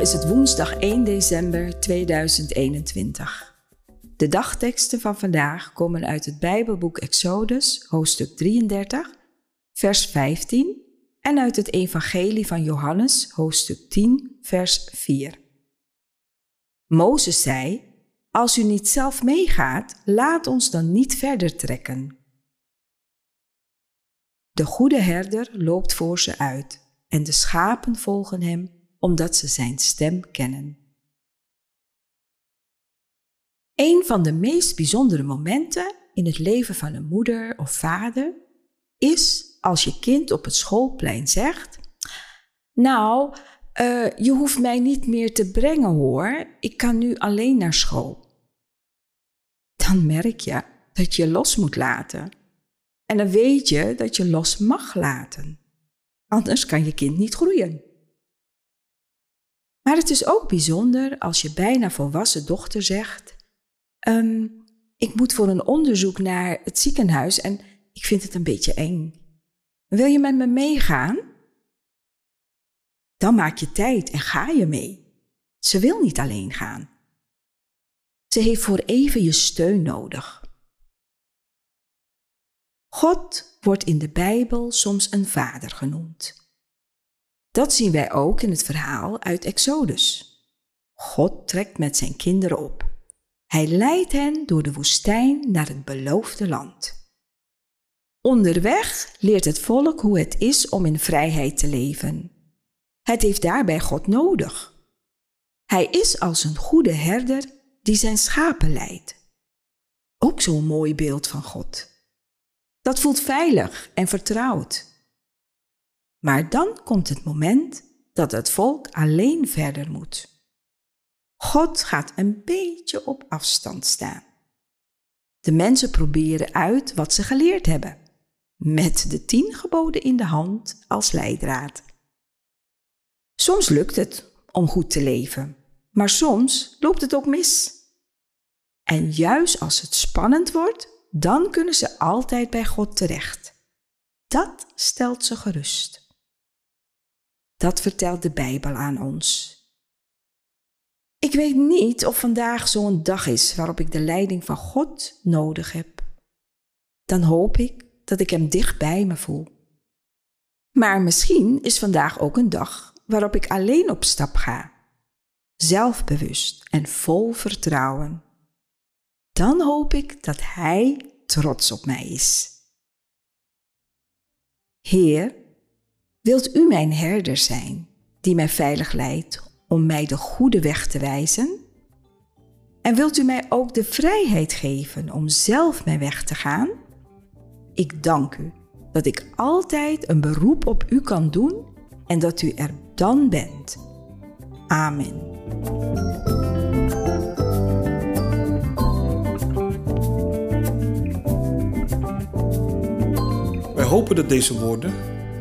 Is het woensdag 1 december 2021. De dagteksten van vandaag komen uit het Bijbelboek Exodus, hoofdstuk 33, vers 15 en uit het Evangelie van Johannes, hoofdstuk 10, vers 4. Mozes zei: Als u niet zelf meegaat, laat ons dan niet verder trekken. De goede herder loopt voor ze uit en de schapen volgen hem omdat ze zijn stem kennen. Een van de meest bijzondere momenten in het leven van een moeder of vader is als je kind op het schoolplein zegt: Nou, uh, je hoeft mij niet meer te brengen hoor, ik kan nu alleen naar school. Dan merk je dat je los moet laten. En dan weet je dat je los mag laten. Anders kan je kind niet groeien. Maar het is ook bijzonder als je bijna volwassen dochter zegt: um, Ik moet voor een onderzoek naar het ziekenhuis en ik vind het een beetje eng. Wil je met me meegaan? Dan maak je tijd en ga je mee. Ze wil niet alleen gaan. Ze heeft voor even je steun nodig. God wordt in de Bijbel soms een vader genoemd. Dat zien wij ook in het verhaal uit Exodus. God trekt met zijn kinderen op. Hij leidt hen door de woestijn naar het beloofde land. Onderweg leert het volk hoe het is om in vrijheid te leven. Het heeft daarbij God nodig. Hij is als een goede herder die zijn schapen leidt. Ook zo'n mooi beeld van God. Dat voelt veilig en vertrouwd. Maar dan komt het moment dat het volk alleen verder moet. God gaat een beetje op afstand staan. De mensen proberen uit wat ze geleerd hebben, met de tien geboden in de hand als leidraad. Soms lukt het om goed te leven, maar soms loopt het ook mis. En juist als het spannend wordt, dan kunnen ze altijd bij God terecht. Dat stelt ze gerust. Dat vertelt de Bijbel aan ons. Ik weet niet of vandaag zo'n dag is waarop ik de leiding van God nodig heb. Dan hoop ik dat ik Hem dicht bij me voel. Maar misschien is vandaag ook een dag waarop ik alleen op stap ga, zelfbewust en vol vertrouwen. Dan hoop ik dat Hij trots op mij is. Heer, Wilt u mijn herder zijn, die mij veilig leidt om mij de goede weg te wijzen? En wilt u mij ook de vrijheid geven om zelf mijn weg te gaan? Ik dank u dat ik altijd een beroep op u kan doen en dat u er dan bent. Amen. Wij hopen dat deze woorden